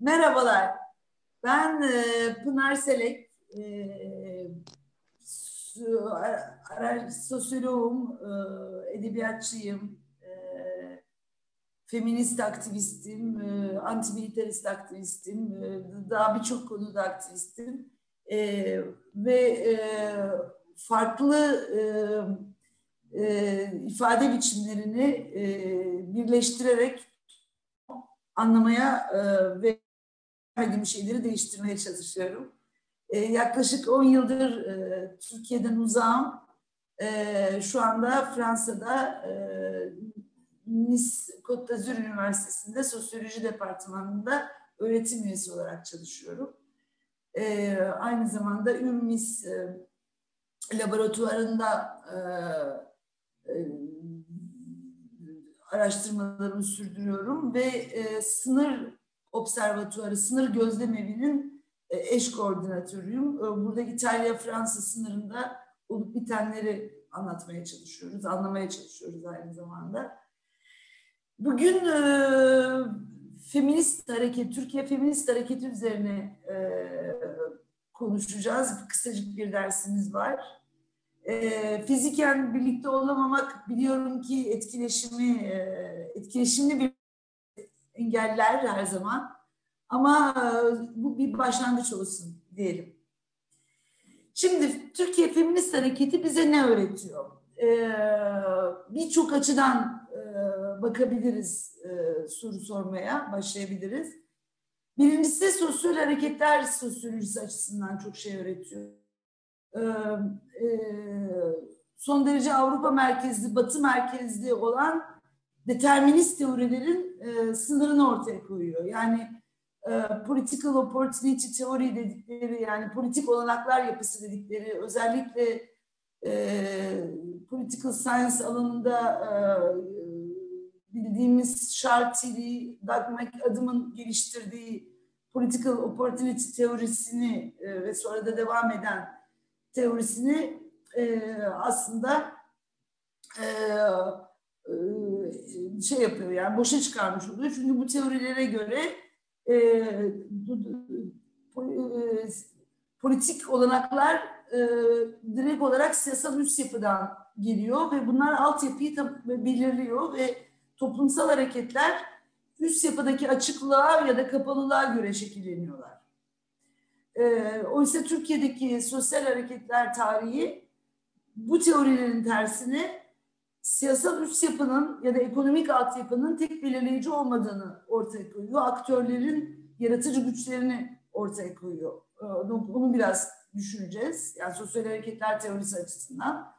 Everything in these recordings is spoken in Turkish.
Merhabalar. Ben e, Pınar Selek. E, sosyoloğum, e, edebiyatçıyım, feminist aktivistim, e, antimilitarist aktivistim, daha birçok konuda aktivistim. Ve farklı ifade biçimlerini birleştirerek anlamaya ve verdiğim şeyleri değiştirmeye çalışıyorum. E, yaklaşık 10 yıldır e, Türkiye'den uzağım. E, şu anda Fransa'da e, Nice Côte d'Azur Üniversitesi'nde Sosyoloji Departmanı'nda öğretim üyesi olarak çalışıyorum. E, aynı zamanda Ürmis e, laboratuvarında e, e, araştırmalarımı sürdürüyorum ve e, sınır observatuarı, sınır gözlemevinin e, eş koordinatörüyüm. E, burada İtalya-Fransa sınırında olup bitenleri anlatmaya çalışıyoruz, anlamaya çalışıyoruz aynı zamanda. Bugün e, feminist hareket, Türkiye feminist hareketi üzerine e, konuşacağız. Kısacık bir dersimiz var. E, fiziken birlikte olamamak biliyorum ki etkileşimi, e, etkileşimli bir engeller her zaman. Ama e, bu bir başlangıç olsun diyelim. Şimdi Türkiye Feminist Hareketi bize ne öğretiyor? Ee, Birçok açıdan e, bakabiliriz e, soru sormaya, başlayabiliriz. Birincisi sosyal hareketler sosyolojisi açısından çok şey öğretiyor. E, son derece Avrupa merkezli, Batı merkezli olan determinist teorilerin e, sınırını ortaya koyuyor. Yani e, political opportunity teori dedikleri yani politik olanaklar yapısı dedikleri özellikle e, political science alanında e, bildiğimiz Chartili, Doug McAdam'ın geliştirdiği political opportunity teorisini e, ve sonra da devam eden teorisini e, aslında e, e, şey yapıyor yani boşa çıkarmış oluyor. Çünkü bu teorilere göre e, e, politik olanaklar e, direkt olarak siyasal üst yapıdan geliyor ve bunlar altyapıyı belirliyor ve toplumsal hareketler üst yapıdaki açıklığa ya da kapalılığa göre şekilleniyorlar. E, oysa Türkiye'deki sosyal hareketler tarihi bu teorilerin tersine siyasal üst yapının ya da ekonomik altyapının tek belirleyici olmadığını ortaya koyuyor. Aktörlerin yaratıcı güçlerini ortaya koyuyor. Ee, bunu biraz düşüneceğiz. Yani sosyal hareketler teorisi açısından.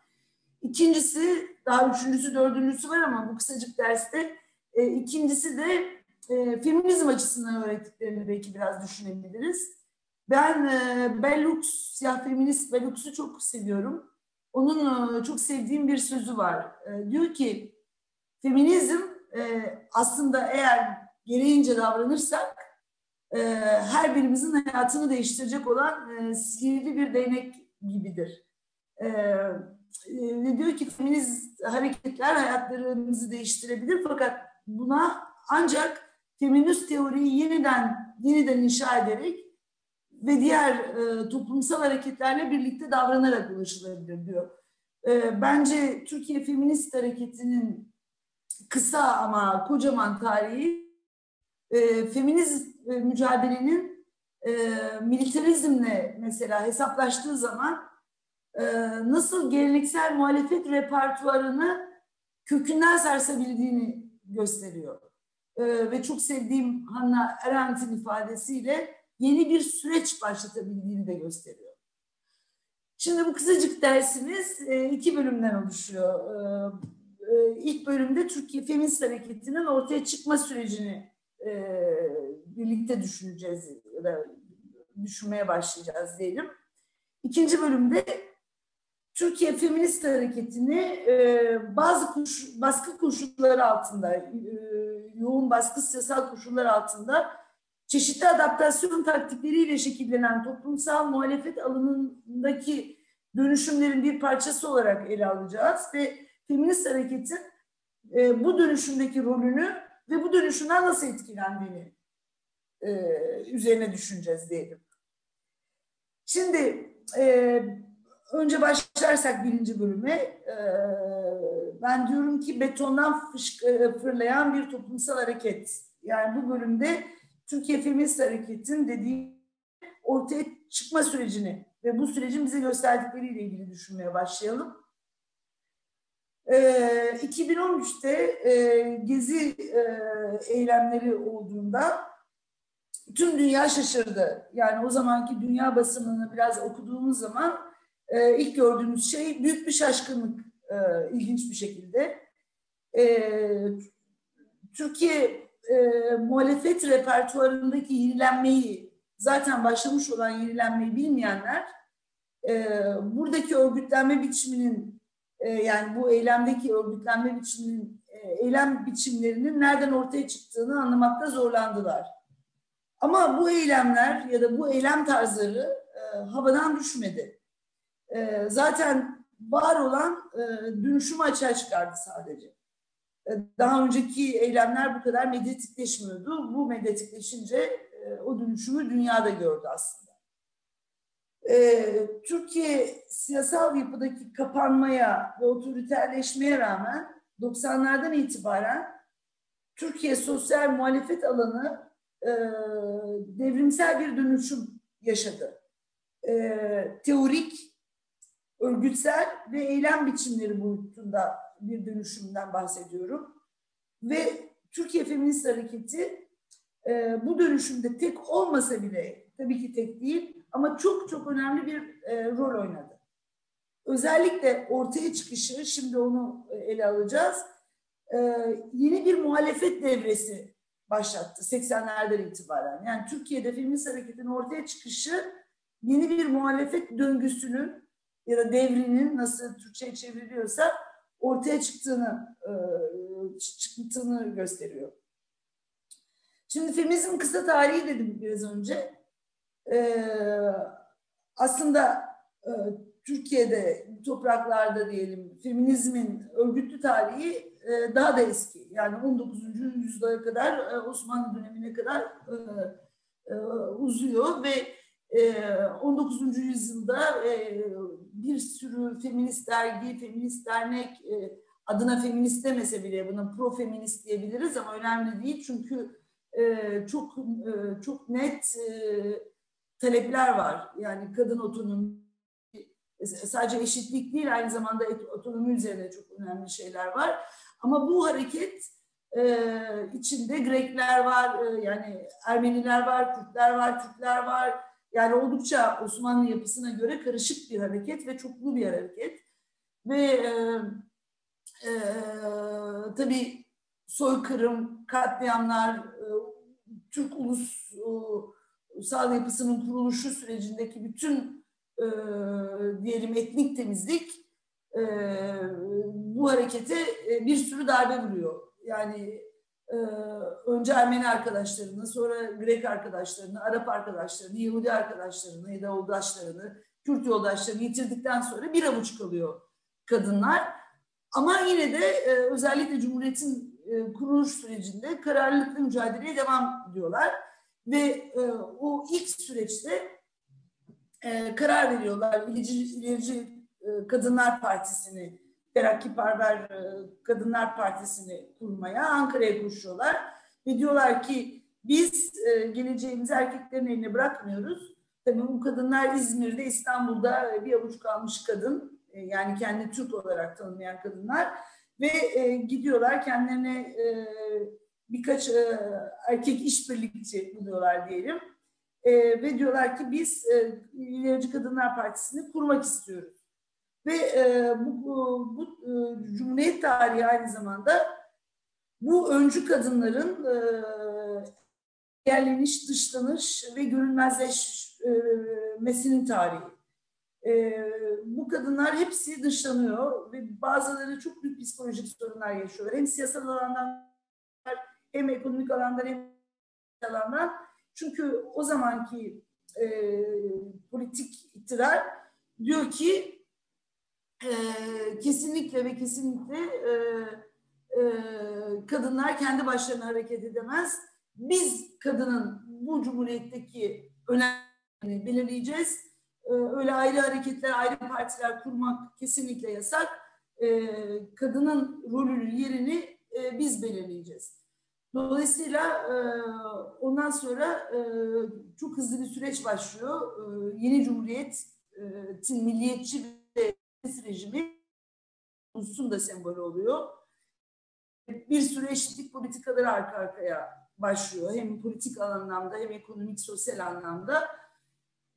İkincisi, daha üçüncüsü, dördüncüsü var ama bu kısacık derste e, ikincisi de e, feminizm açısından öğrettiklerini belki biraz düşünebiliriz. Ben e, Bellux, siyah feminist Bellux'u çok seviyorum onun e, çok sevdiğim bir sözü var. E, diyor ki feminizm e, aslında eğer gereğince davranırsak her birimizin hayatını değiştirecek olan sihirli bir değnek gibidir. Ve diyor ki feminist hareketler hayatlarımızı değiştirebilir fakat buna ancak feminist teoriyi yeniden yeniden inşa ederek ve diğer e, toplumsal hareketlerle birlikte davranarak ulaşılabilir diyor. E, bence Türkiye Feminist Hareketi'nin kısa ama kocaman tarihi e, feminist e, mücadelenin e, militarizmle mesela hesaplaştığı zaman e, nasıl geleneksel muhalefet repertuarını kökünden sarsabildiğini gösteriyor. E, ve çok sevdiğim Hannah Arendt'in ifadesiyle yeni bir süreç başlatabildiğini de gösteriyor. Şimdi bu kısacık dersimiz e, iki bölümden oluşuyor. E, e, ilk bölümde Türkiye Feminist Hareketi'nin ortaya çıkma sürecini birlikte düşüneceğiz ya da düşünmeye başlayacağız diyelim. İkinci bölümde Türkiye Feminist Hareketi'ni bazı baskı koşulları altında, yoğun baskı siyasal koşullar altında çeşitli adaptasyon taktikleriyle şekillenen toplumsal muhalefet alanındaki dönüşümlerin bir parçası olarak ele alacağız ve feminist hareketin e, bu dönüşümdeki rolünü ve bu dönüşümden nasıl etkilendiğini e, üzerine düşüneceğiz diyelim. Şimdi e, önce başlarsak birinci bölüme e, ben diyorum ki betondan fışk, e, fırlayan bir toplumsal hareket. Yani bu bölümde Türkiye Feminist Hareket'in dediği ortaya çıkma sürecini ve bu sürecin bize gösterdikleriyle ilgili düşünmeye başlayalım. E, 2013'te e, Gezi e, eylemleri olduğunda tüm dünya şaşırdı. Yani o zamanki dünya basınını biraz okuduğumuz zaman e, ilk gördüğümüz şey büyük bir şaşkınlık e, ilginç bir şekilde. E, Türkiye e, muhalefet repertuarındaki yenilenmeyi, zaten başlamış olan yenilenmeyi bilmeyenler e, buradaki örgütlenme biçiminin e, yani bu eylemdeki örgütlenme biçiminin e, eylem biçimlerinin nereden ortaya çıktığını anlamakta zorlandılar. Ama bu eylemler ya da bu eylem tarzları e, havadan düşmedi. E, zaten var olan e, dönüşümü açığa çıkardı sadece. E, daha önceki eylemler bu kadar medyatikleşmiyordu. Bu medyatikleşince e, o dönüşümü dünyada gördü aslında. E, Türkiye siyasal yapıdaki kapanmaya ve otoriterleşmeye rağmen 90'lardan itibaren Türkiye sosyal muhalefet alanı devrimsel bir dönüşüm yaşadı. Teorik, örgütsel ve eylem biçimleri boyutunda bir dönüşümden bahsediyorum. Ve Türkiye Feminist Hareketi e, bu dönüşümde tek olmasa bile, tabii ki tek değil ama çok çok önemli bir e, rol oynadı. Özellikle ortaya çıkışı, şimdi onu ele alacağız, e, yeni bir muhalefet devresi başlattı 80'lerden itibaren. Yani Türkiye'de feminist hareketin ortaya çıkışı yeni bir muhalefet döngüsünün ya da devrinin nasıl Türkçe çevriliyorsa ortaya çıktığını e, çıktığını gösteriyor. Şimdi feminizm kısa tarihi dedim biraz önce. E, aslında e, Türkiye'de, topraklarda diyelim feminizmin örgütlü tarihi daha da eski. Yani 19. yüzyıla kadar Osmanlı dönemine kadar uzuyor ve 19. yüzyılda bir sürü feminist dergi, feminist dernek adına feminist demese bile buna pro feminist diyebiliriz ama önemli değil çünkü çok çok net talepler var. Yani kadın otonomi sadece eşitlik değil aynı zamanda otonomi üzerine çok önemli şeyler var. Ama bu hareket e, içinde Grekler var, e, yani Ermeniler var, Kürtler var, Türkler var. Yani oldukça Osmanlı yapısına göre karışık bir hareket ve çoklu bir hareket. Ve e, e, tabii soykırım, katliamlar, e, Türk ulusal yapısının kuruluşu sürecindeki bütün e, diyelim etnik temizlik e, bu harekete e, bir sürü darbe vuruyor. Yani e, önce Ermeni arkadaşlarını, sonra Grek arkadaşlarını, Arap arkadaşlarını, Yahudi arkadaşlarını ya da yoldaşlarını, Kürt yoldaşlarını yitirdikten sonra bir avuç kalıyor kadınlar. Ama yine de e, özellikle Cumhuriyet'in e, kuruluş sürecinde kararlılıkla mücadeleye devam ediyorlar. Ve e, o ilk süreçte karar veriyorlar. İlerici, ilerici Kadınlar Partisi'ni, Terakkiparver e, Kadınlar Partisi'ni kurmaya Ankara'ya koşuyorlar. Ve diyorlar ki biz e, geleceğimizi erkeklerin eline bırakmıyoruz. Tabii bu kadınlar İzmir'de, İstanbul'da bir avuç kalmış kadın, yani kendi Türk olarak tanımlayan kadınlar ve gidiyorlar kendilerine birkaç erkek işbirlikçi buluyorlar diyelim. ve diyorlar ki biz e, İlerici Kadınlar Partisi'ni kurmak istiyoruz. Ve e, bu, bu, e, Cumhuriyet tarihi aynı zamanda bu öncü kadınların e, yerleniş, dışlanış ve görünmezleşmesinin tarihi. E, bu kadınlar hepsi dışlanıyor ve bazıları çok büyük psikolojik sorunlar yaşıyorlar. Hem siyasal alandan hem ekonomik alandan hem alandan. Çünkü o zamanki e, politik iktidar diyor ki kesinlikle ve kesinlikle e, e, kadınlar kendi başlarına hareket edemez. biz kadının bu cumhuriyetteki önemini belirleyeceğiz. Ee, öyle ayrı hareketler, ayrı partiler kurmak kesinlikle yasak. Ee, kadının rolünün yerini e, biz belirleyeceğiz. Dolayısıyla e, ondan sonra e, çok hızlı bir süreç başlıyor. Yeni Cumhuriyet'in milliyetçi rejimi ulusun da sembolü oluyor. Bir sürü eşitlik politikaları arka arkaya başlıyor. Hem politik anlamda hem ekonomik, sosyal anlamda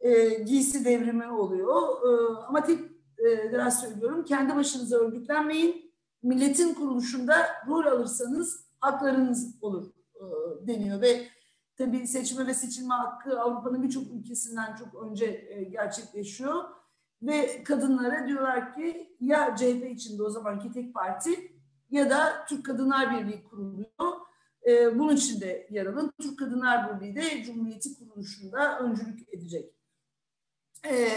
e, giysi devrimi oluyor. E, ama tek e, biraz söylüyorum, kendi başınıza örgütlenmeyin. Milletin kuruluşunda rol alırsanız haklarınız olur e, deniyor ve tabii seçme ve seçilme hakkı Avrupa'nın birçok ülkesinden çok önce e, gerçekleşiyor. Ve kadınlara diyorlar ki ya CHP içinde o zamanki tek parti ya da Türk Kadınlar Birliği kuruluyor. E, bunun içinde yer alın. Türk Kadınlar Birliği de Cumhuriyeti kuruluşunda öncülük edecek. E,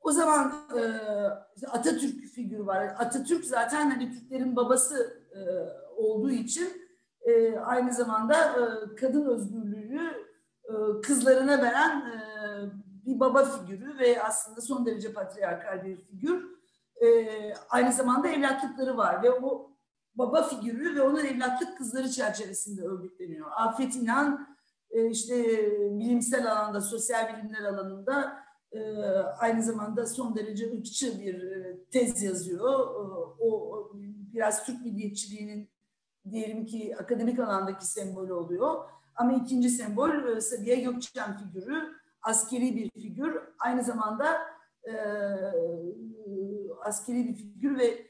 o zaman e, Atatürk figürü var. Atatürk zaten hani Türklerin babası e, olduğu için e, aynı zamanda e, kadın özgürlüğü e, kızlarına veren e, bir baba figürü ve aslında son derece patriarkal bir figür. E, aynı zamanda evlatlıkları var ve o baba figürü ve onun evlatlık kızları çerçevesinde örgütleniyor. Afet İnan e, işte bilimsel alanda, sosyal bilimler alanında e, aynı zamanda son derece ırkçı bir e, tez yazıyor. O biraz Türk milliyetçiliğinin diyelim ki akademik alandaki sembolü oluyor. Ama ikinci sembol Sabiha Gökçen figürü, askeri bir figür. Aynı zamanda askeri bir figür ve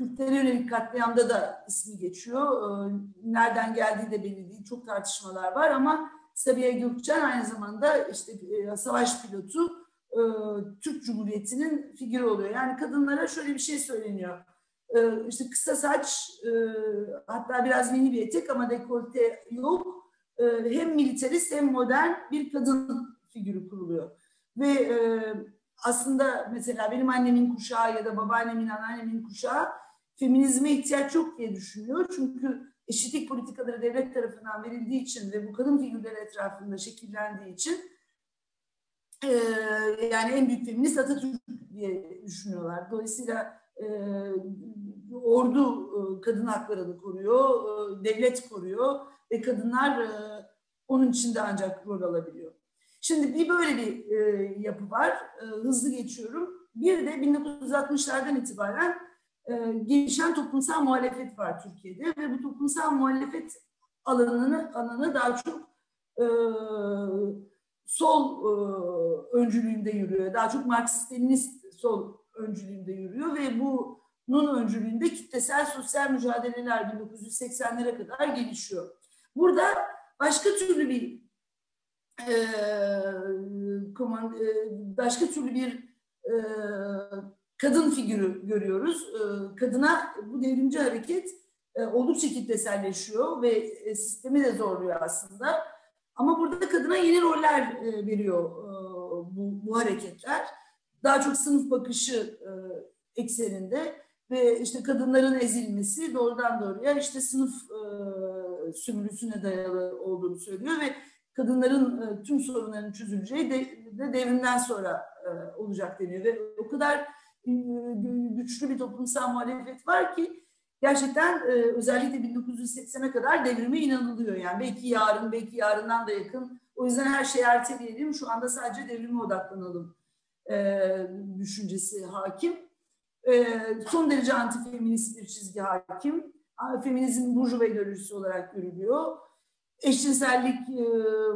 Kürtlere yönelik katliamda da ismi geçiyor. Ee, nereden geldiği de belli değil. Çok tartışmalar var ama Sabiha Gökçen aynı zamanda işte e, savaş pilotu e, Türk Cumhuriyeti'nin figürü oluyor. Yani kadınlara şöyle bir şey söyleniyor. Ee, işte kısa saç e, hatta biraz mini bir etek ama dekolte yok. Ee, hem militarist hem modern bir kadın figürü kuruluyor. Ve aslında mesela benim annemin kuşağı ya da babaannemin, anneannemin kuşağı feminizme ihtiyaç yok diye düşünüyor. Çünkü eşitlik politikaları devlet tarafından verildiği için ve bu kadın figürleri etrafında şekillendiği için e, yani en büyük feminist Atatürk diye düşünüyorlar. Dolayısıyla e, ordu e, kadın haklarını koruyor, e, devlet koruyor ve kadınlar e, onun içinde ancak rol alabiliyor. Şimdi bir böyle bir e, yapı var. E, hızlı geçiyorum. Bir de 1960'lardan itibaren e, gelişen toplumsal muhalefet var Türkiye'de ve bu toplumsal muhalefet alanını alanı daha çok e, sol e, öncülüğünde yürüyor. Daha çok Marksist-Leninist sol öncülüğünde yürüyor ve bunun öncülüğünde kitlesel sosyal mücadeleler 1980'lere kadar gelişiyor. Burada başka türlü bir e, başka türlü bir e, kadın figürü görüyoruz. Ee, kadına bu devrimci hareket e, oldukça kitleselleşiyor ve e, sistemi de zorluyor aslında. Ama burada kadına yeni roller e, veriyor bu, bu hareketler. Daha çok sınıf bakışı ekseninde ve işte kadınların ezilmesi doğrudan doğruya işte sınıf sömürüsüne dayalı olduğunu söylüyor ve kadınların tüm sorunlarının çözüleceği de, de devrimden sonra olacak deniyor ve o kadar güçlü bir toplumsal muhalefet var ki gerçekten e, özellikle 1980'e kadar devrime inanılıyor. Yani belki yarın, belki yarından da yakın. O yüzden her şeyi erteleyelim. Şu anda sadece devrime odaklanalım e, düşüncesi hakim. E, son derece antifeminist bir çizgi hakim. Feminizm burjuva ideolojisi olarak görülüyor. Eşcinsellik e,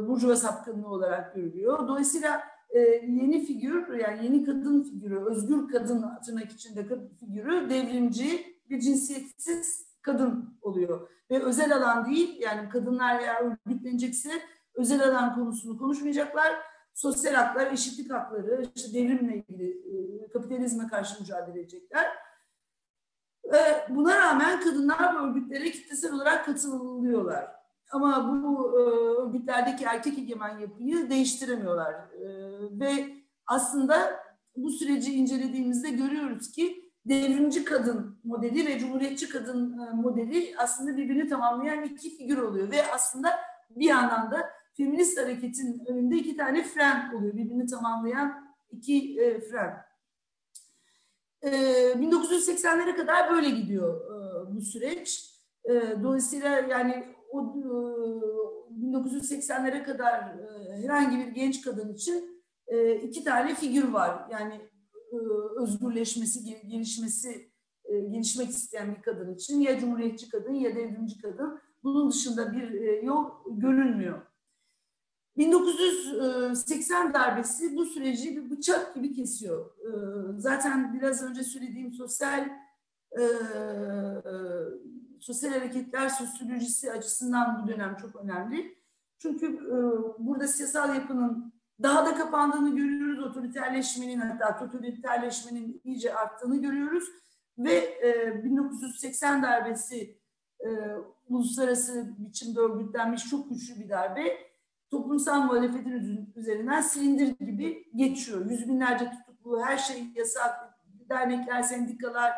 burjuva sapkınlığı olarak görülüyor. Dolayısıyla e, yeni figür yani yeni kadın figürü, özgür kadın tırnak içinde figürü devrimci bir cinsiyetsiz kadın oluyor. Ve özel alan değil yani kadınlar eğer örgütlenecekse özel alan konusunu konuşmayacaklar. Sosyal haklar, eşitlik hakları, işte devrimle ilgili e, kapitalizme karşı mücadele edecekler. E, buna rağmen kadınlar bu örgütlere kitlesel olarak katılıyorlar. Ama bu e, örgütlerdeki erkek egemen yapıyı değiştiremiyorlar. E, ve aslında bu süreci incelediğimizde görüyoruz ki devrimci kadın modeli ve cumhuriyetçi kadın e, modeli aslında birbirini tamamlayan iki figür oluyor. Ve aslında bir yandan da feminist hareketin önünde iki tane fren oluyor. Birbirini tamamlayan iki e, fren. E, 1980'lere kadar böyle gidiyor e, bu süreç. E, dolayısıyla yani o e, 1980'lere kadar e, herhangi bir genç kadın için e, iki tane figür var. Yani e, özgürleşmesi, gelişmesi, e, gelişmek isteyen bir kadın için ya cumhuriyetçi kadın ya devrimci kadın. Bunun dışında bir e, yol görünmüyor. 1980 darbesi bu süreci bir bıçak gibi kesiyor. Zaten biraz önce söylediğim sosyal sosyal hareketler sosyolojisi açısından bu dönem çok önemli. Çünkü burada siyasal yapının daha da kapandığını görüyoruz. Otoriterleşmenin hatta totaliterleşmenin iyice arttığını görüyoruz. Ve e, 1980 darbesi e, uluslararası biçimde örgütlenmiş çok güçlü bir darbe. Toplumsal muhalefetin üzerinden silindir gibi geçiyor. Yüz binlerce tutuklu, her şey yasak, dernekler, sendikalar,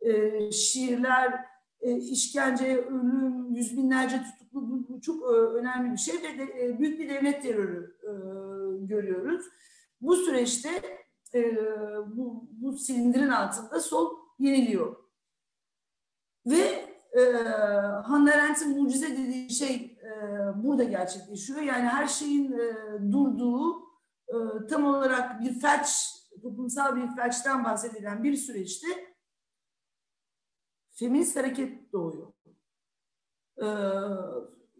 e, şiirler, e, işkence, ölüm, yüz binlerce tutuklu bu, bu çok e, önemli bir şey ve de, e, büyük bir devlet terörü görüyoruz. Bu süreçte bu, bu silindirin altında sol yeniliyor. Ve e, Hannah Arendt'in mucize dediği şey e, burada gerçekleşiyor. Yani her şeyin e, durduğu e, tam olarak bir felç, toplumsal bir felçten bahsedilen bir süreçte feminist hareket doğuyor. E,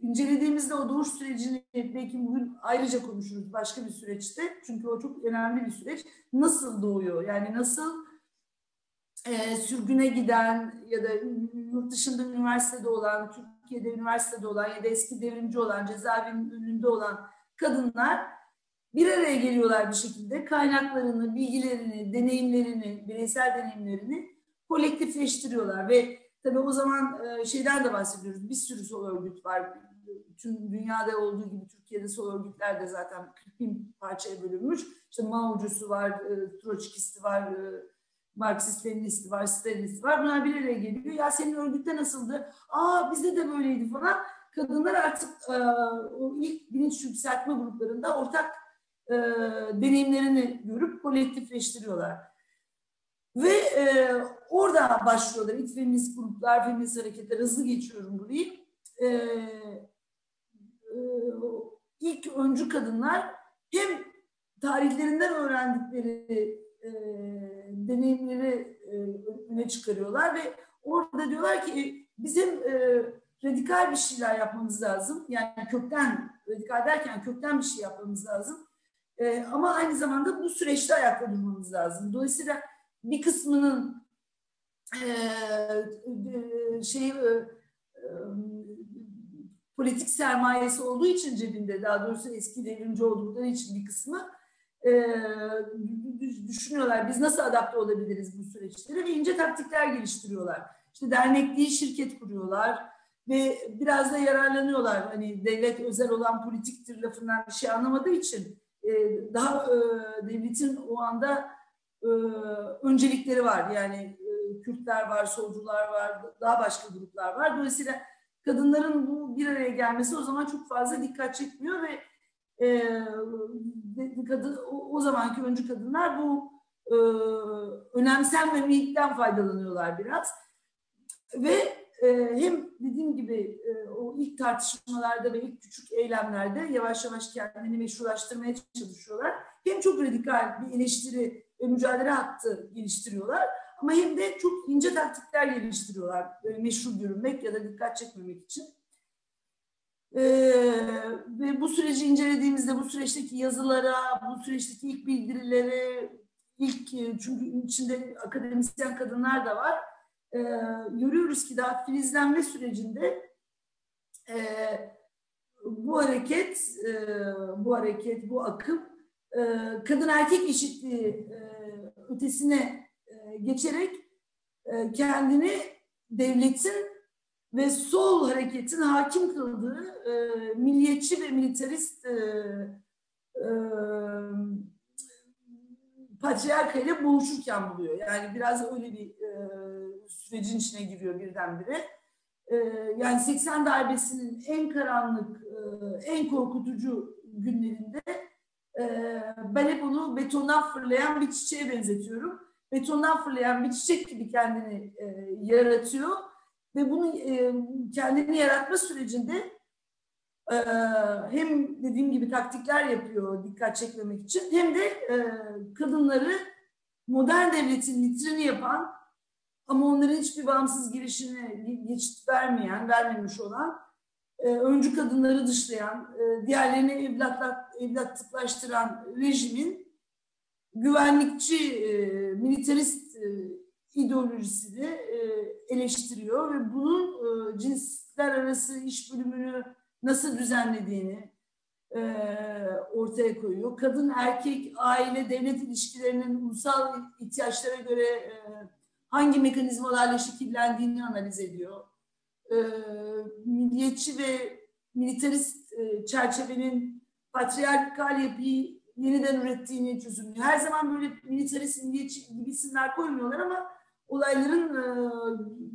incelediğimizde o doğuş sürecini belki bugün ayrıca konuşuruz başka bir süreçte. Çünkü o çok önemli bir süreç. Nasıl doğuyor? Yani nasıl e, sürgüne giden ya da yurt dışında üniversitede olan, Türkiye'de üniversitede olan ya da eski devrimci olan, cezaevinin önünde olan kadınlar bir araya geliyorlar bir şekilde. Kaynaklarını, bilgilerini, deneyimlerini, bireysel deneyimlerini kolektifleştiriyorlar ve tabii o zaman e, şeyden de bahsediyoruz. Bir sürü sol örgüt var. Tüm dünyada olduğu gibi Türkiye'de sol örgütler de zaten 40 bin parçaya bölünmüş. İşte Mao'cusu var, e, Troçkisti var, e, Marksist Leninisti var, Stalinist var. Bunlar bir araya geliyor. Ya senin örgütte nasıldı? Aa bizde de böyleydi falan. Kadınlar artık e, o ilk bilinç yükseltme gruplarında ortak e, deneyimlerini görüp kolektifleştiriyorlar. Ve e, orada başlıyorlar ilk feminist gruplar, feminist hareketler. Hızlı geçiyorum burayı. E, e, ilk öncü kadınlar hem tarihlerinden öğrendikleri e, deneyimleri e, öne çıkarıyorlar ve orada diyorlar ki bizim e, radikal bir şeyler yapmamız lazım. Yani kökten, radikal derken kökten bir şey yapmamız lazım. E, ama aynı zamanda bu süreçte ayakta durmamız lazım. Dolayısıyla bir kısmının e, şey e, e, politik sermayesi olduğu için cebinde, daha doğrusu eski devrimci oldukları için bir kısmı düşünüyorlar. Biz nasıl adapte olabiliriz bu süreçlere ve ince taktikler geliştiriyorlar. İşte dernek değil şirket kuruyorlar ve biraz da yararlanıyorlar. Hani devlet özel olan politiktir lafından bir şey anlamadığı için daha devletin o anda öncelikleri var. Yani Kürtler var, solcular var, daha başka gruplar var. Dolayısıyla kadınların bu bir araya gelmesi o zaman çok fazla dikkat çekmiyor ve e, kadın, o, o zamanki öncü kadınlar bu e, önemsenmemekten faydalanıyorlar biraz. Ve e, hem dediğim gibi e, o ilk tartışmalarda ve ilk küçük eylemlerde yavaş yavaş kendini meşrulaştırmaya çalışıyorlar. Hem çok radikal bir eleştiri ve mücadele hattı geliştiriyorlar ama hem de çok ince taktikler geliştiriyorlar. Böyle meşru görünmek ya da dikkat çekmemek için. Ee, ve bu süreci incelediğimizde bu süreçteki yazılara, bu süreçteki ilk bildirilere, ilk e, çünkü içinde akademisyen kadınlar da var. Ee, görüyoruz ki daha filizlenme sürecinde e, bu hareket, e, bu hareket, bu akım e, kadın erkek eşitliği e, ötesine geçerek e, kendini devletin ve sol hareketin hakim kıldığı e, milliyetçi ve militarist e, e, patriarka ile boğuşurken buluyor. Yani biraz öyle bir e, sürecin içine giriyor birdenbire. e, yani 80 darbesinin en karanlık, e, en korkutucu günlerinde e, ben hep onu betondan fırlayan bir çiçeğe benzetiyorum. Betondan fırlayan bir çiçek gibi kendini e, yaratıyor. Ve bunu e, kendini yaratma sürecinde e, hem dediğim gibi taktikler yapıyor dikkat çekmemek için hem de e, kadınları modern devletin vitrini yapan ama onların hiçbir bağımsız girişine geçit vermeyen, vermemiş olan, e, öncü kadınları dışlayan, e, diğerlerini evlatla, evlatlıklaştıran rejimin güvenlikçi, e, militarist e, ideolojisini e, eleştiriyor ve bunun e, cinsler arası iş bölümünü nasıl düzenlediğini e, ortaya koyuyor. Kadın, erkek, aile, devlet ilişkilerinin ulusal ihtiyaçlara göre e, hangi mekanizmalarla şekillendiğini analiz ediyor. E, milliyetçi ve militarist e, çerçevenin patriarkal yapıyı yeniden ürettiğini çözümlüyor. Her zaman böyle militarist, milliyetçi gibi isimler koymuyorlar ama olayların e,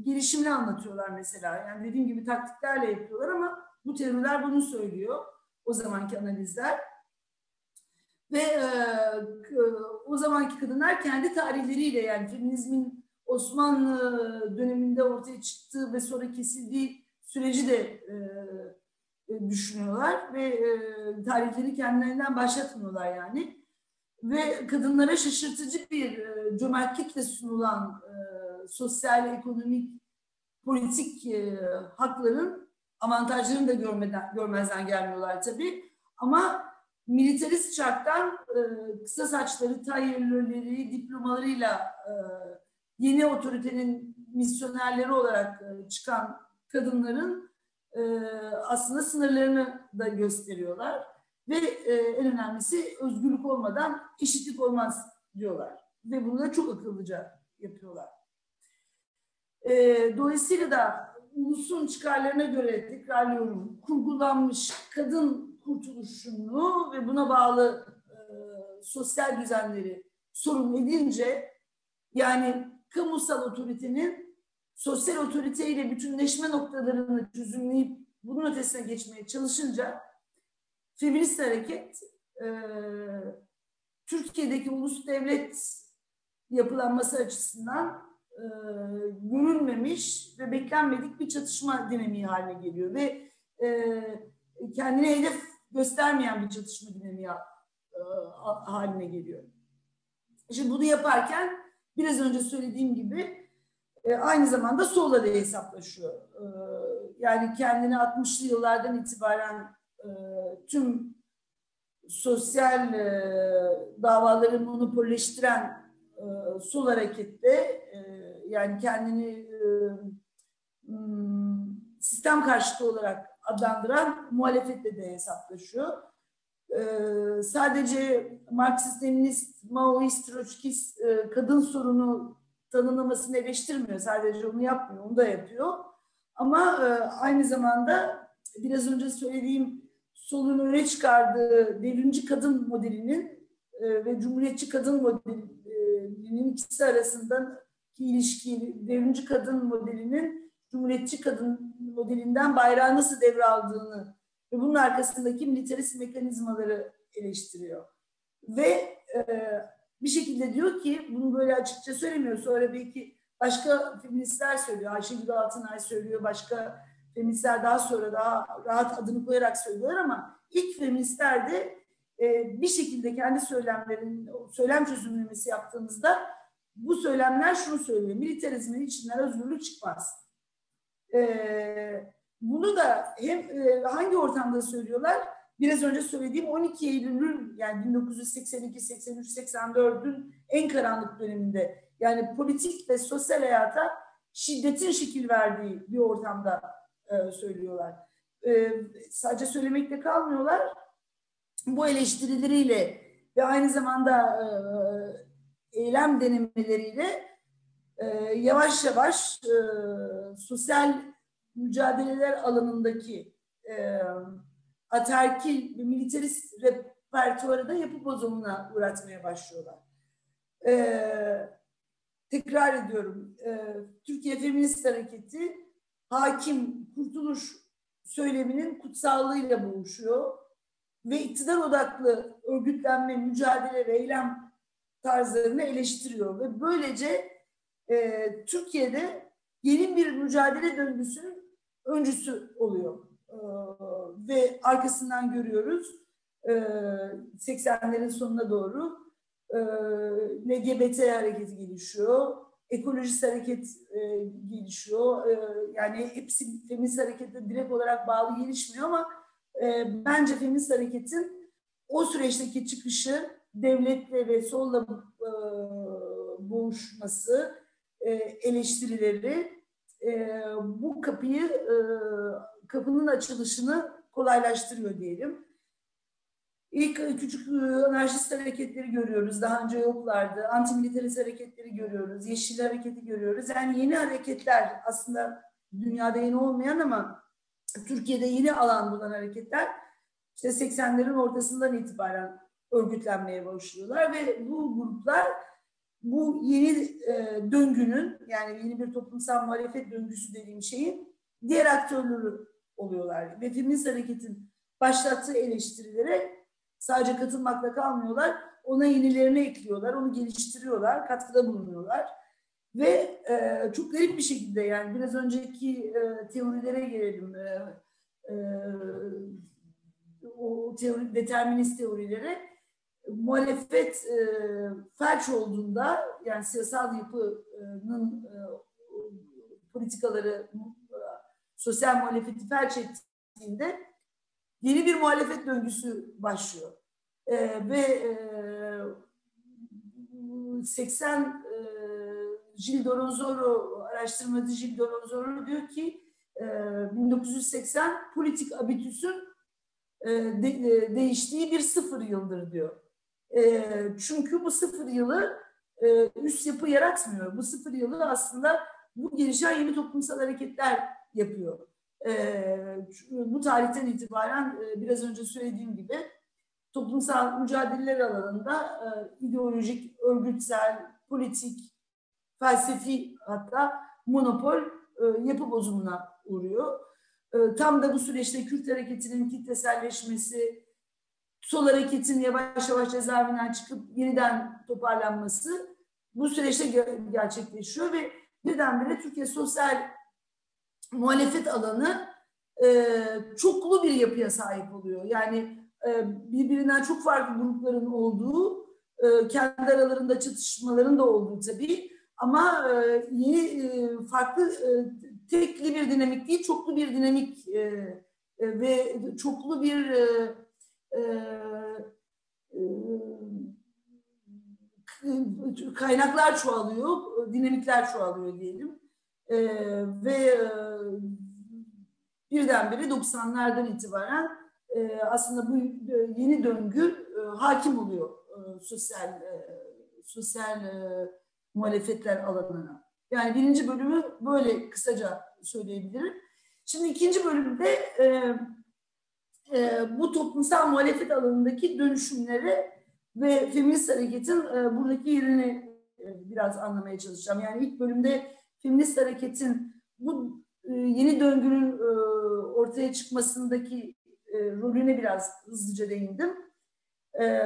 gelişimini anlatıyorlar mesela. Yani dediğim gibi taktiklerle yapıyorlar ama bu teoriler bunu söylüyor. O zamanki analizler. Ve e, o zamanki kadınlar kendi tarihleriyle yani feminizmin Osmanlı döneminde ortaya çıktığı ve sonra kesildiği süreci de e, düşünüyorlar ve e, tarihleri kendilerinden başlatmıyorlar yani. Ve kadınlara şaşırtıcı bir e, cömertlikle sunulan e, sosyal, ekonomik, politik e, hakların avantajlarını da görmeden, görmezden gelmiyorlar tabii. Ama militarist şarttan e, kısa saçları, tayyörleri, diplomalarıyla e, yeni otoritenin misyonerleri olarak e, çıkan kadınların e, aslında sınırlarını da gösteriyorlar. Ve e, en önemlisi özgürlük olmadan eşitlik olmaz diyorlar. Ve bunu da çok akıllıca yapıyorlar. Dolayısıyla da ulusun çıkarlarına göre tekrarlıyorum kurgulanmış kadın kurtuluşunu ve buna bağlı sosyal düzenleri sorun edince yani kamusal otoritenin sosyal otoriteyle bütünleşme noktalarını çözümleyip bunun ötesine geçmeye çalışınca feminist hareket e, Türkiye'deki ulus devlet yapılanması açısından e, görülmemiş ve beklenmedik bir çatışma dinamiği haline geliyor ve e, kendine hedef göstermeyen bir çatışma dinamiği e, haline geliyor. Şimdi bunu yaparken biraz önce söylediğim gibi e, aynı zamanda solla da hesaplaşıyor. E, yani kendini 60'lı yıllardan itibaren e, tüm sosyal e, davaları monopolleştiren e, sol harekette e, yani kendini e, hmm, sistem karşıtı olarak adlandıran muhalefetle de hesaplaşıyor. Ee, sadece Marksist-Leninist, Maoist, Troçkist e, kadın sorunu tanımlamasını eleştirmiyor. Sadece onu yapmıyor, onu da yapıyor. Ama e, aynı zamanda biraz önce söylediğim solun öne çıkardığı devrimci kadın modelinin e, ve cumhuriyetçi kadın modelinin ikisi arasındaki ilişki, devrimci kadın modelinin cumhuriyetçi kadın modelinden bayrağı nasıl devraldığını ve bunun arkasındaki militarist mekanizmaları eleştiriyor. Ve e, bir şekilde diyor ki, bunu böyle açıkça söylemiyor, sonra belki başka feministler söylüyor, Ayşegül Altınay söylüyor, başka feministler daha sonra daha rahat adını koyarak söylüyorlar ama ilk feministler de e, bir şekilde kendi söylemlerin, söylem çözümlemesi yaptığımızda bu söylemler şunu söylüyor, militarizmin içinden özgürlük çıkmaz. E, bunu da hem e, hangi ortamda söylüyorlar? Biraz önce söylediğim 12 Eylül'ün yani 1982, 83, 84'ün en karanlık döneminde yani politik ve sosyal hayata şiddetin şekil verdiği bir ortamda e, söylüyorlar. E, sadece söylemekle kalmıyorlar. Bu eleştirileriyle ve aynı zamanda e, eylem denemeleriyle e, yavaş yavaş e, sosyal mücadeleler alanındaki e, aterkil ve militarist repertuarı da yapı bozumuna uğratmaya başlıyorlar. E, tekrar ediyorum, e, Türkiye Feminist Hareketi hakim kurtuluş söyleminin kutsallığıyla boğuşuyor ve iktidar odaklı örgütlenme, mücadele ve eylem tarzlarını eleştiriyor ve böylece e, Türkiye'de yeni bir mücadele döngüsünün öncüsü oluyor. Ve arkasından görüyoruz e, 80'lerin sonuna doğru e, LGBT hareketi gelişiyor, ekolojist hareket e, gelişiyor. E, yani hepsi feminist harekete direkt olarak bağlı gelişmiyor ama e, bence feminist hareketin o süreçteki çıkışı devletle ve solla e, boğuşması, e, eleştirileri e, bu kapıyı e, kapının açılışını kolaylaştırıyor diyelim. İlk küçük e, anarşist hareketleri görüyoruz. Daha önce yoklardı. Antimilitarist hareketleri görüyoruz. Yeşil hareketi görüyoruz. Yani yeni hareketler aslında dünyada yeni olmayan ama Türkiye'de yeni alan bulan hareketler işte 80'lerin ortasından itibaren örgütlenmeye başlıyorlar ve bu gruplar bu yeni e, döngünün yani yeni bir toplumsal muhalefet döngüsü dediğim şeyin diğer aktörleri oluyorlar. Ve feminist hareketin başlattığı eleştirilere sadece katılmakla kalmıyorlar. Ona yenilerini ekliyorlar, onu geliştiriyorlar, katkıda bulunuyorlar. Ve e, çok garip bir şekilde yani biraz önceki e, teorilere gelelim. E, e, o teori, determinist teorilere muhalefet e, felç olduğunda yani siyasal yapının e, politikaları sosyal muhalefeti felç ettiğinde yeni bir muhalefet döngüsü başlıyor. E, ve e, 80 e, Gilles Doronzoro, araştırmacı Gilles Doronzoro diyor ki e, 1980 politik abitüsün e, de, e, değiştiği bir sıfır yıldır diyor. E, çünkü bu sıfır yılı e, üst yapı yaratmıyor. Bu sıfır yılı aslında bu gelişen yeni toplumsal hareketler yapıyor. E, bu tarihten itibaren e, biraz önce söylediğim gibi toplumsal mücadeleler alanında e, ideolojik, örgütsel, politik, felsefi hatta monopol e, yapı bozumuna uğruyor. Tam da bu süreçte Kürt hareketinin kitleselleşmesi, sol hareketin yavaş yavaş cezaevinden çıkıp yeniden toparlanması bu süreçte gerçekleşiyor ve birdenbire Türkiye sosyal muhalefet alanı e, çoklu bir yapıya sahip oluyor. Yani e, birbirinden çok farklı grupların olduğu, e, kendi aralarında çatışmaların da olduğu tabii ama e, yeni e, farklı e, tekli bir dinamik değil, çoklu bir dinamik e, e, ve çoklu bir e, e, e, kaynaklar çoğalıyor, dinamikler çoğalıyor diyelim. E, ve e, birdenbire 90'lardan itibaren e, aslında bu e, yeni döngü e, hakim oluyor e, sosyal e, sosyal e, muhalefetler alanına. Yani birinci bölümü böyle kısaca söyleyebilirim. Şimdi ikinci bölümde e, e, bu toplumsal muhalefet alanındaki dönüşümleri ve feminist hareketin e, buradaki yerini e, biraz anlamaya çalışacağım. Yani ilk bölümde feminist hareketin bu e, yeni döngünün e, ortaya çıkmasındaki e, rolüne biraz hızlıca değindim. E,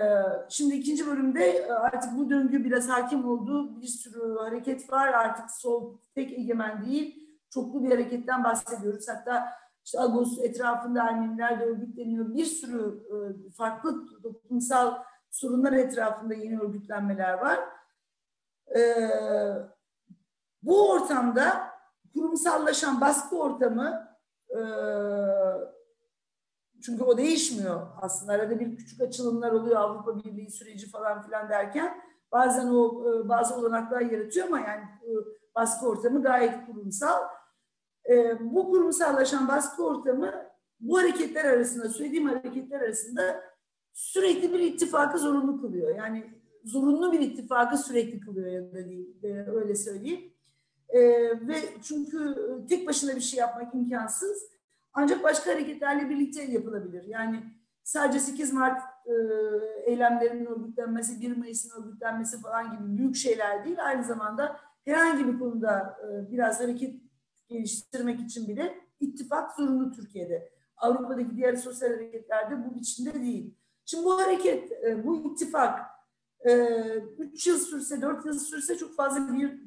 şimdi ikinci bölümde artık bu döngü biraz hakim oldu. Bir sürü hareket var. Artık sol tek egemen değil. Çoklu bir hareketten bahsediyoruz. Hatta işte Agos etrafında Ermeniler de örgütleniyor. Bir sürü farklı toplumsal sorunlar etrafında yeni örgütlenmeler var. E, bu ortamda kurumsallaşan baskı ortamı e, çünkü o değişmiyor aslında. Arada bir küçük açılımlar oluyor Avrupa Birliği süreci falan filan derken bazen o e, bazı olanaklar yaratıyor ama yani e, baskı ortamı gayet kurumsal. Bu kurumsallaşan baskı ortamı bu hareketler arasında, söylediğim hareketler arasında sürekli bir ittifakı zorunlu kılıyor. Yani zorunlu bir ittifakı sürekli kılıyor ya da değil, öyle söyleyeyim. Ve çünkü tek başına bir şey yapmak imkansız. Ancak başka hareketlerle birlikte yapılabilir. Yani sadece 8 Mart e, eylemlerinin örgütlenmesi, 1 Mayıs'ın örgütlenmesi falan gibi büyük şeyler değil. Aynı zamanda herhangi bir konuda e, biraz hareket geliştirmek için bile ittifak zorunlu Türkiye'de. Avrupa'daki diğer sosyal hareketlerde bu biçimde değil. Şimdi bu hareket, e, bu ittifak 3 yıl sürse, 4 yıl sürse çok fazla bir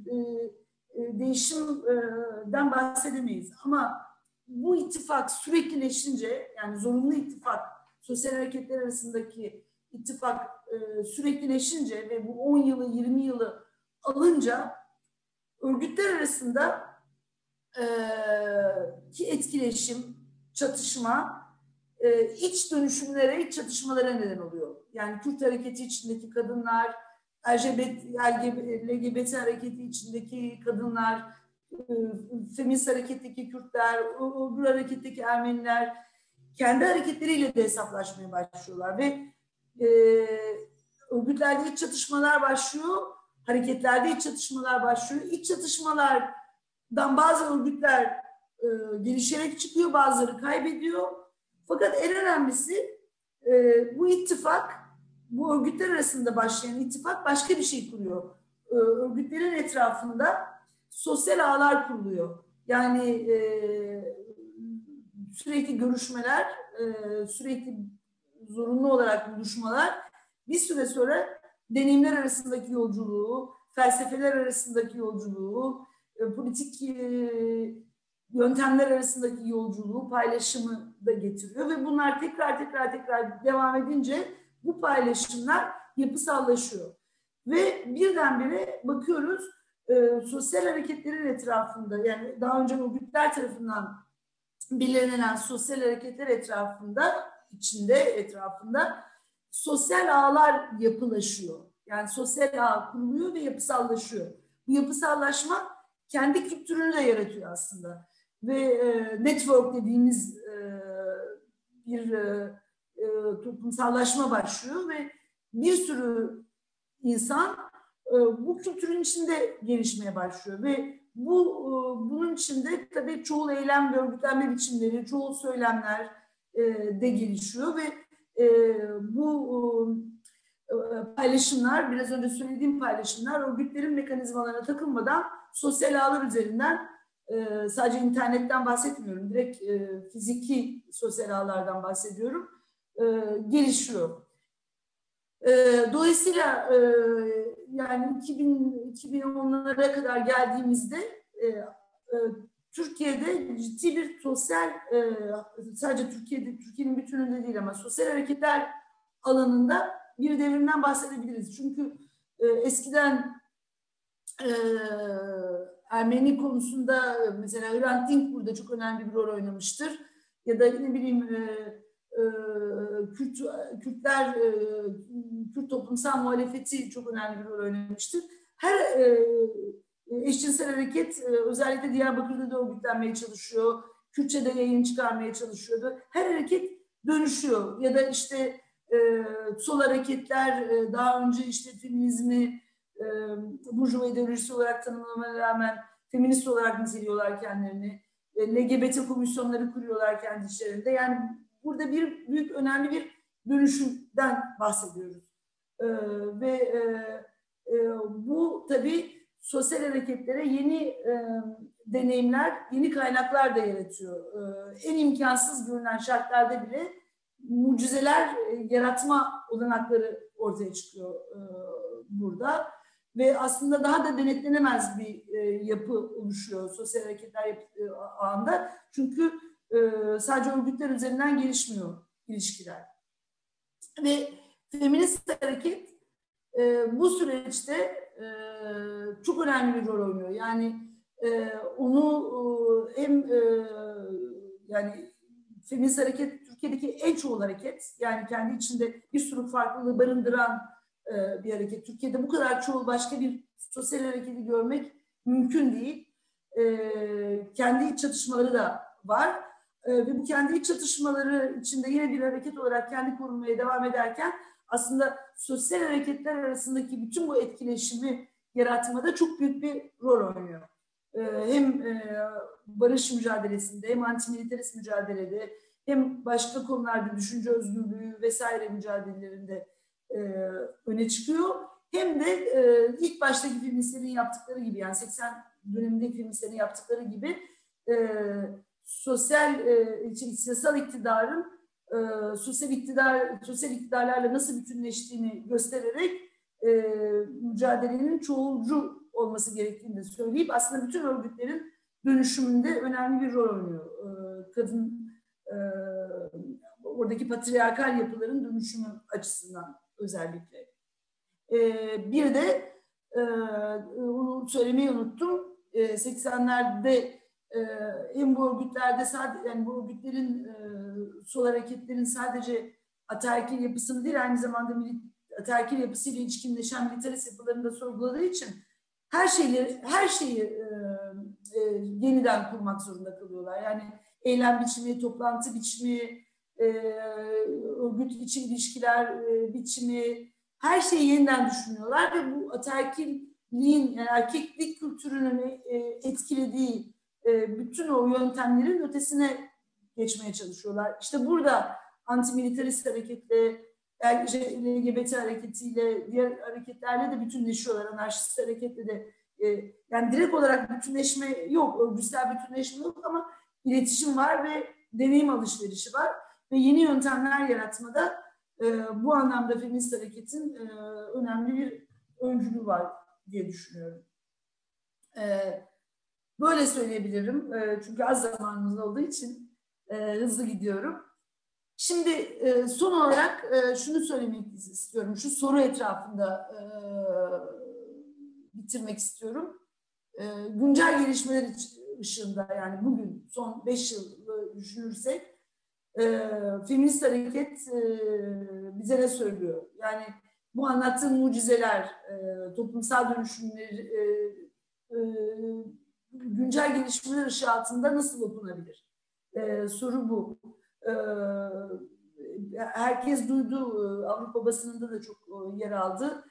değişimden bahsedemeyiz. Ama bu ittifak süreklileşince, yani zorunlu ittifak, sosyal hareketler arasındaki ittifak süreklileşince ve bu 10 yılı, 20 yılı alınca örgütler arasında ki etkileşim, çatışma iç dönüşümlere, iç çatışmalara neden oluyor. Yani Kürt hareketi içindeki kadınlar, LGBT, LGBT hareketi içindeki kadınlar, feminist hareketteki Kürtler, öbür hareketteki Ermeniler kendi hareketleriyle de hesaplaşmaya başlıyorlar ve e, örgütlerde iç çatışmalar başlıyor hareketlerde iç çatışmalar başlıyor. İç çatışmalardan bazı örgütler e, gelişerek çıkıyor, bazıları kaybediyor. Fakat en önemlisi e, bu ittifak, bu örgütler arasında başlayan ittifak başka bir şey kuruyor. E, örgütlerin etrafında sosyal ağlar kuruluyor. Yani e, sürekli görüşmeler, e, sürekli zorunlu olarak buluşmalar bir süre sonra deneyimler arasındaki yolculuğu, felsefeler arasındaki yolculuğu, e, politik yöntemler arasındaki yolculuğu, paylaşımı da getiriyor ve bunlar tekrar tekrar tekrar devam edince bu paylaşımlar yapısallaşıyor. Ve birdenbire bakıyoruz e, sosyal hareketlerin etrafında yani daha önce örgütler tarafından belirlenen sosyal hareketler etrafında içinde etrafında sosyal ağlar yapılaşıyor. Yani sosyal ağ kuruluyor ve yapısallaşıyor. Bu yapısallaşma kendi kültürünü de yaratıyor aslında. Ve e, network dediğimiz e, bir e, e, toplumsallaşma başlıyor ve bir sürü insan e, bu kültürün içinde gelişmeye başlıyor ve bu e, bunun içinde tabii çoğu eylem ve örgütlenme biçimleri, çoğu söylemler e, de gelişiyor ve e, bu e, paylaşımlar, biraz önce söylediğim paylaşımlar örgütlerin mekanizmalarına takılmadan sosyal ağlar üzerinden e, sadece internetten bahsetmiyorum, direkt e, fiziki sosyal ağlardan bahsediyorum, e, gelişiyor. E, dolayısıyla e, yani 2000 2010'lara kadar geldiğimizde e, e, Türkiye'de ciddi bir sosyal e, sadece Türkiye'de Türkiye'nin bütününde değil ama sosyal hareketler alanında bir devrimden bahsedebiliriz. Çünkü e, eskiden e, Ermeni konusunda mesela Hrant Dink burada çok önemli bir rol oynamıştır. Ya da ne bileyim e, e, Kürt, Kürtler, e, Kürt toplumsal muhalefeti çok önemli bir rol oynamıştır. Her e, eşcinsel hareket e, özellikle Diyarbakır'da da örgütlenmeye çalışıyor. Kürtçe'de yayın çıkarmaya çalışıyordu. Her hareket dönüşüyor. Ya da işte e, sol hareketler e, daha önce işte feminizmi e, burjuva ideolojisi olarak tanımlamaya rağmen feminist olarak niteliyorlar kendilerini. E, LGBT komisyonları kuruyorlar kendi içlerinde. Yani burada bir büyük önemli bir dönüşümden bahsediyoruz. E, ve e, e, bu tabii sosyal hareketlere yeni e, deneyimler, yeni kaynaklar da yaratıyor. E, en imkansız görünen şartlarda bile mucizeler e, yaratma olanakları ortaya çıkıyor e, burada. Ve aslında daha da denetlenemez bir e, yapı oluşuyor sosyal hareketler yapı, e, ağında. Çünkü e, sadece örgütler üzerinden gelişmiyor ilişkiler. Ve feminist hareket e, bu süreçte e, çok önemli bir rol oynuyor. Yani e, onu e, hem e, yani feminist hareket Türkiye'deki en çoğul hareket. Yani kendi içinde bir sürü farklılığı barındıran e, bir hareket. Türkiye'de bu kadar çoğul başka bir sosyal hareketi görmek mümkün değil. E, kendi çatışmaları da var. E, ve bu kendi iç çatışmaları içinde yine bir hareket olarak kendi korunmaya devam ederken aslında sosyal hareketler arasındaki bütün bu etkileşimi yaratmada çok büyük bir rol oynuyor. Ee, hem e, barış mücadelesinde hem antimilitarist mücadelede hem başka konularda düşünce özgürlüğü vesaire mücadelelerinde e, öne çıkıyor. Hem de e, ilk baştaki feministlerin yaptıkları gibi yani 80 dönemindeki feministlerin yaptıkları gibi sosyal e, siyasal iktidarın e, sosyal iktidar sosyal iktidarlarla nasıl bütünleştiğini göstererek e, mücadelenin çoğulcu olması gerektiğini de söyleyip aslında bütün örgütlerin dönüşümünde önemli bir rol oynuyor. E, kadın e, oradaki patriarkal yapıların dönüşümü açısından özellikle. E, bir de e, onu söylemeyi unuttum. E, 80'lerde e, hem bu örgütlerde sadece yani bu örgütlerin e, sol hareketlerin sadece ataerkil yapısını değil aynı zamanda ataerkil yapısıyla ilişkinleşen militarist yapılarını da sorguladığı için her şeyleri her şeyi e, e, yeniden kurmak zorunda kalıyorlar. Yani eylem biçimi, toplantı biçimi, e, örgüt içi ilişkiler e, biçimi, her şeyi yeniden düşünüyorlar ve bu ataerkilliğin, yani erkeklik kültürünün e, etkilediği e, bütün o yöntemlerin ötesine geçmeye çalışıyorlar. İşte burada antimilitarist hareketle, LGBT hareketiyle, diğer hareketlerle de bütünleşiyorlar. Anarşist hareketle de. E, yani direkt olarak bütünleşme yok, örgütsel bütünleşme yok ama iletişim var ve deneyim alışverişi var. Ve yeni yöntemler yaratmada e, bu anlamda feminist hareketin önemli bir öncülüğü var diye düşünüyorum. Evet. Böyle söyleyebilirim. E, çünkü az zamanımız olduğu için e, hızlı gidiyorum. Şimdi e, son olarak şunu söylemek istiyorum. Şu soru etrafında bitirmek istiyorum. Güncel gelişmeler ışığında yani bugün son beş yıl düşünürsek feminist hareket bize ne söylüyor? Yani bu anlattığım mucizeler, toplumsal dönüşümleri güncel gelişmeler ışığı altında nasıl okunabilir? Ee, soru bu. Ee, herkes duydu, e, Avrupa basınında da çok e, yer aldı.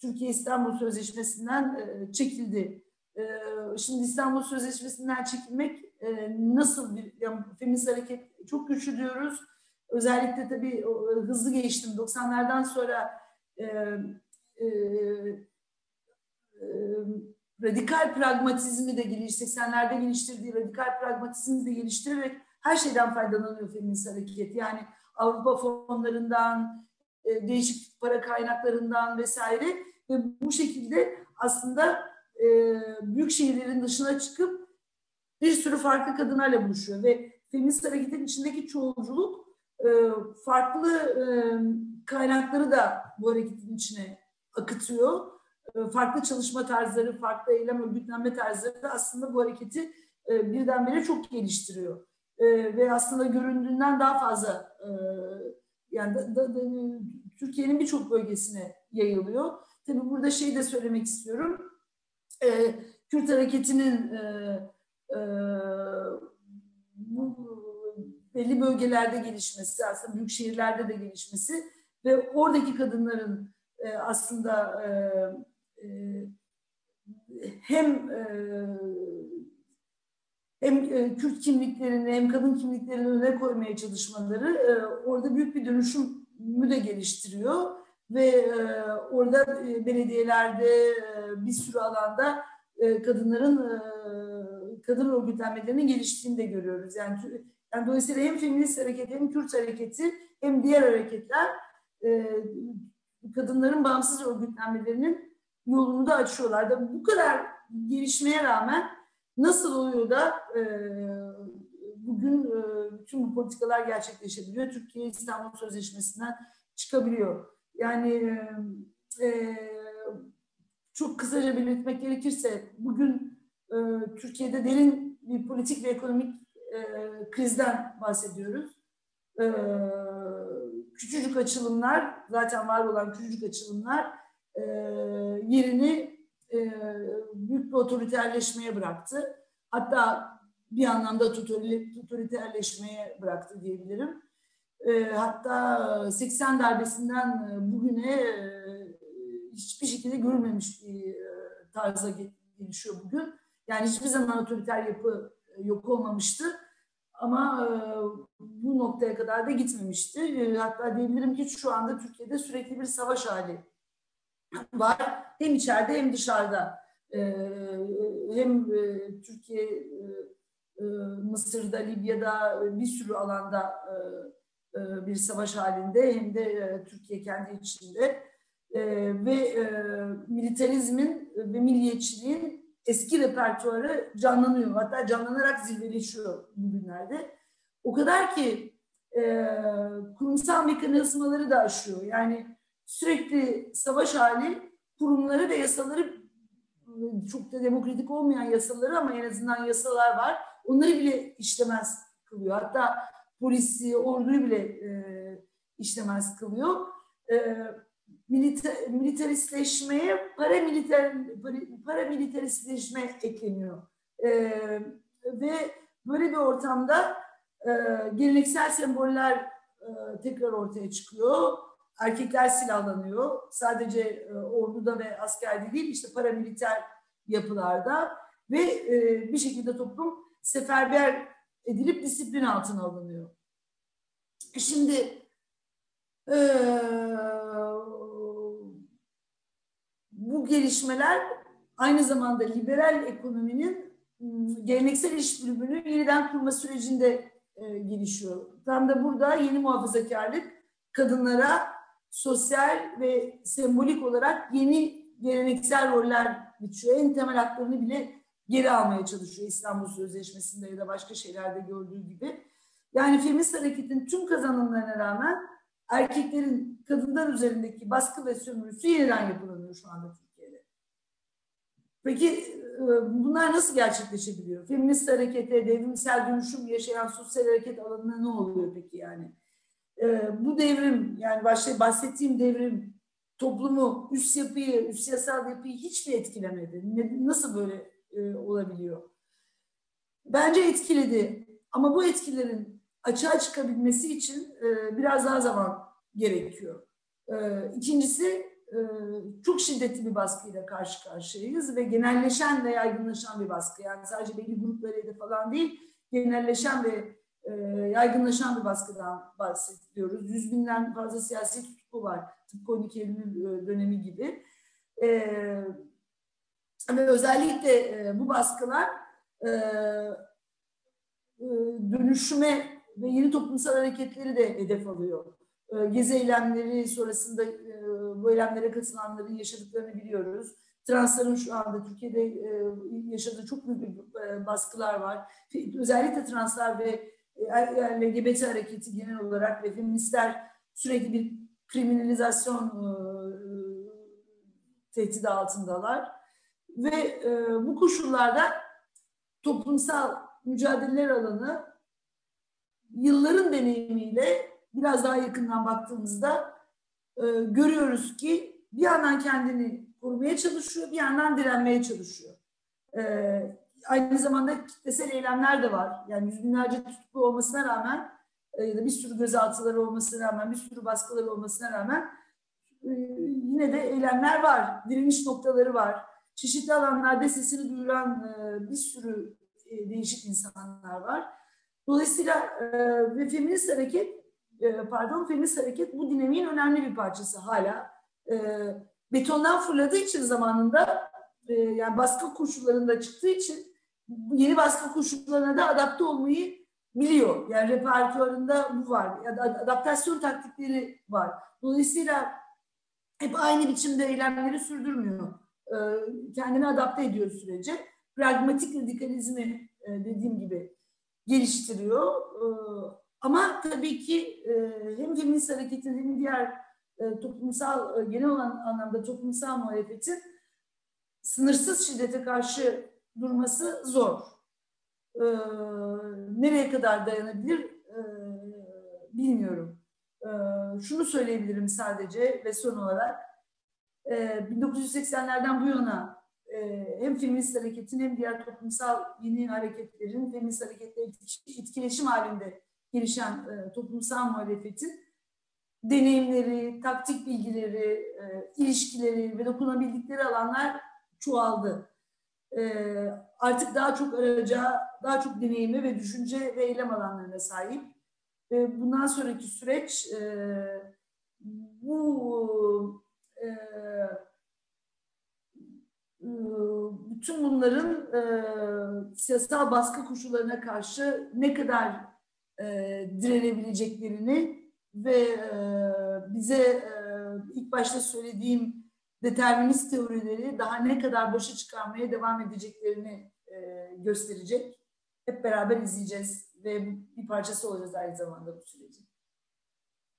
Türkiye İstanbul Sözleşmesi'nden e, çekildi. Ee, şimdi İstanbul Sözleşmesi'nden çekilmek nasıl bir, yani feminist hareket çok güçlü diyoruz. Özellikle tabii hızlı geçtim 90'lardan sonra e, e, e, radikal pragmatizmi de geliştirdi, 80'lerde geliştirdiği radikal pragmatizmi de geliştirerek her şeyden faydalanıyor feminist hareket. Yani Avrupa fonlarından, e, değişik para kaynaklarından vesaire ve bu şekilde aslında e, büyük şehirlerin dışına çıkıp bir sürü farklı kadınlarla buluşuyor ve feminist hareketin içindeki çoğulculuk e, farklı kaynakları da bu hareketin içine akıtıyor farklı çalışma tarzları, farklı eylem örgütlenme tarzları aslında bu hareketi e, birdenbire çok geliştiriyor. E, ve aslında göründüğünden daha fazla yani da, da, da, Türkiye'nin birçok bölgesine yayılıyor. Tabii burada şey de söylemek istiyorum. Kürt hareketinin bu belli bölgelerde gelişmesi, aslında büyük şehirlerde de gelişmesi ve oradaki kadınların aslında e, hem e, hem e, Kürt kimliklerini hem kadın kimliklerini öne koymaya çalışmaları orada büyük bir dönüşümü de geliştiriyor ve orada belediyelerde bir sürü alanda kadınların kadın örgütlenmelerinin geliştiğini de görüyoruz. Yani, yani dolayısıyla hem feminist hareket hem Kürt hareketi hem diğer hareketler kadınların bağımsız örgütlenmelerinin yolunu da açıyorlar. Da bu kadar gelişmeye rağmen nasıl oluyor da e, bugün e, bütün bu politikalar gerçekleşebiliyor? Türkiye İstanbul Sözleşmesi'nden çıkabiliyor. Yani e, çok kısaca belirtmek gerekirse bugün e, Türkiye'de derin bir politik ve ekonomik e, krizden bahsediyoruz. E, küçücük açılımlar, zaten var olan küçücük açılımlar e, yerini e, büyük bir otoriterleşmeye bıraktı. Hatta bir anlamda totaliterleşmeye bıraktı diyebilirim. E, hatta 80 darbesinden bugüne e, hiçbir şekilde görülmemiş bir e, tarza gelişiyor bugün. Yani hiçbir zaman otoriter yapı e, yok olmamıştı. Ama e, bu noktaya kadar da gitmemişti. E, hatta diyebilirim ki şu anda Türkiye'de sürekli bir savaş hali var. Hem içeride hem dışarıda. Ee, hem e, Türkiye e, Mısır'da, Libya'da bir sürü alanda bir savaş halinde hem de Türkiye kendi içinde ve militarizmin ve milliyetçiliğin eski repertuarı canlanıyor. Hatta canlanarak zirveleşiyor bugünlerde. O kadar ki kurumsal mekanizmaları da aşıyor. Yani sürekli savaş hali kurumları ve yasaları çok da demokratik olmayan yasaları ama en azından yasalar var. Onları bile işlemez kılıyor. Hatta polisi, orduyu bile e, işlemez kılıyor. E, militer, militaristleşmeye paramiliter, paramilitarisleşme ekleniyor. E, ve böyle bir ortamda e, geleneksel semboller e, tekrar ortaya çıkıyor erkekler silahlanıyor. Sadece e, orduda ve askerde değil işte paramiliter yapılarda ve e, bir şekilde toplum seferber edilip disiplin altına alınıyor. Şimdi e, bu gelişmeler aynı zamanda liberal ekonominin geleneksel iş bölümünü yeniden kurma sürecinde e, gelişiyor. Tam da burada yeni muhafazakarlık kadınlara sosyal ve sembolik olarak yeni geleneksel roller biçiyor. En temel haklarını bile geri almaya çalışıyor İstanbul Sözleşmesi'nde ya da başka şeylerde gördüğü gibi. Yani feminist hareketin tüm kazanımlarına rağmen erkeklerin kadınlar üzerindeki baskı ve sömürüsü yeniden yapılanıyor şu anda Türkiye'de. Peki e, bunlar nasıl gerçekleşebiliyor? Feminist harekete, devrimsel dönüşüm yaşayan sosyal hareket alanına ne oluyor peki yani? E, bu devrim yani başta bahsettiğim devrim toplumu, üst yapıyı, üst yasal yapıyı hiç mi etkilemedi? Ne, nasıl böyle e, olabiliyor? Bence etkiledi. Ama bu etkilerin açığa çıkabilmesi için e, biraz daha zaman gerekiyor. E, ikincisi e, çok şiddetli bir baskıyla karşı karşıyayız ve genelleşen ve yaygınlaşan bir baskı. Yani sadece belli grupları falan değil, genelleşen ve e, yaygınlaşan bir baskıdan bahsediyoruz. Yüz binden fazla siyasi tutuklu var. Tıpkı 12 Eylül e, dönemi gibi. E, ve özellikle e, bu baskılar e, dönüşüme ve yeni toplumsal hareketleri de hedef alıyor. E, gezi eylemleri sonrasında bu eylemlere katılanların yaşadıklarını biliyoruz. Transların şu anda Türkiye'de yaşadığı çok büyük baskılar var. Özellikle translar ve LGBT hareketi genel olarak ve feministler sürekli bir kriminalizasyon e, tehdidi altındalar. Ve e, bu koşullarda toplumsal mücadeleler alanı yılların deneyimiyle biraz daha yakından baktığımızda e, görüyoruz ki bir yandan kendini korumaya çalışıyor, bir yandan direnmeye çalışıyor. E, aynı zamanda kitlesel eylemler de var. Yani yüz binlerce tutuklu olmasına rağmen e, ya da bir sürü gözaltıları olmasına rağmen, bir sürü baskıları olmasına rağmen e, yine de eylemler var. Direniş noktaları var. Çeşitli alanlarda sesini duyuran e, bir sürü değişik insanlar var. Dolayısıyla ve feminist hareket, pardon feminist hareket bu dinamiğin önemli bir parçası hala. Betondan fırladığı için zamanında yani baskı koşullarında çıktığı için yeni baskı koşullarına da adapte olmayı biliyor. Yani repertuarında bu var. Adaptasyon taktikleri var. Dolayısıyla hep aynı biçimde eylemleri sürdürmüyor. Ee, kendini adapte ediyor sürece. Pragmatik radikalizmi e, dediğim gibi geliştiriyor. Ee, ama tabii ki e, hem feminist hareketin hem diğer e, toplumsal, genel olan anlamda toplumsal muhalefetin sınırsız şiddete karşı durması zor. Ee, nereye kadar dayanabilir ee, bilmiyorum. Ee, şunu söyleyebilirim sadece ve son olarak. Ee, 1980'lerden bu yana e, hem feminist hareketin hem diğer toplumsal yeni hareketlerin feminist hareketle etkileşim halinde gelişen e, toplumsal muhalefetin deneyimleri, taktik bilgileri, e, ilişkileri ve dokunabildikleri alanlar çoğaldı e, artık daha çok araca, daha çok deneyimi ve düşünce ve eylem alanlarına sahip. E, bundan sonraki süreç e, bu e, e, bütün bunların e, siyasal baskı koşullarına karşı ne kadar e, direnebileceklerini ve e, bize e, ilk başta söylediğim determinist teorileri daha ne kadar başa çıkarmaya devam edeceklerini e, gösterecek. Hep beraber izleyeceğiz ve bir parçası olacağız aynı zamanda bu sürecin.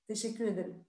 Teşekkür ederim.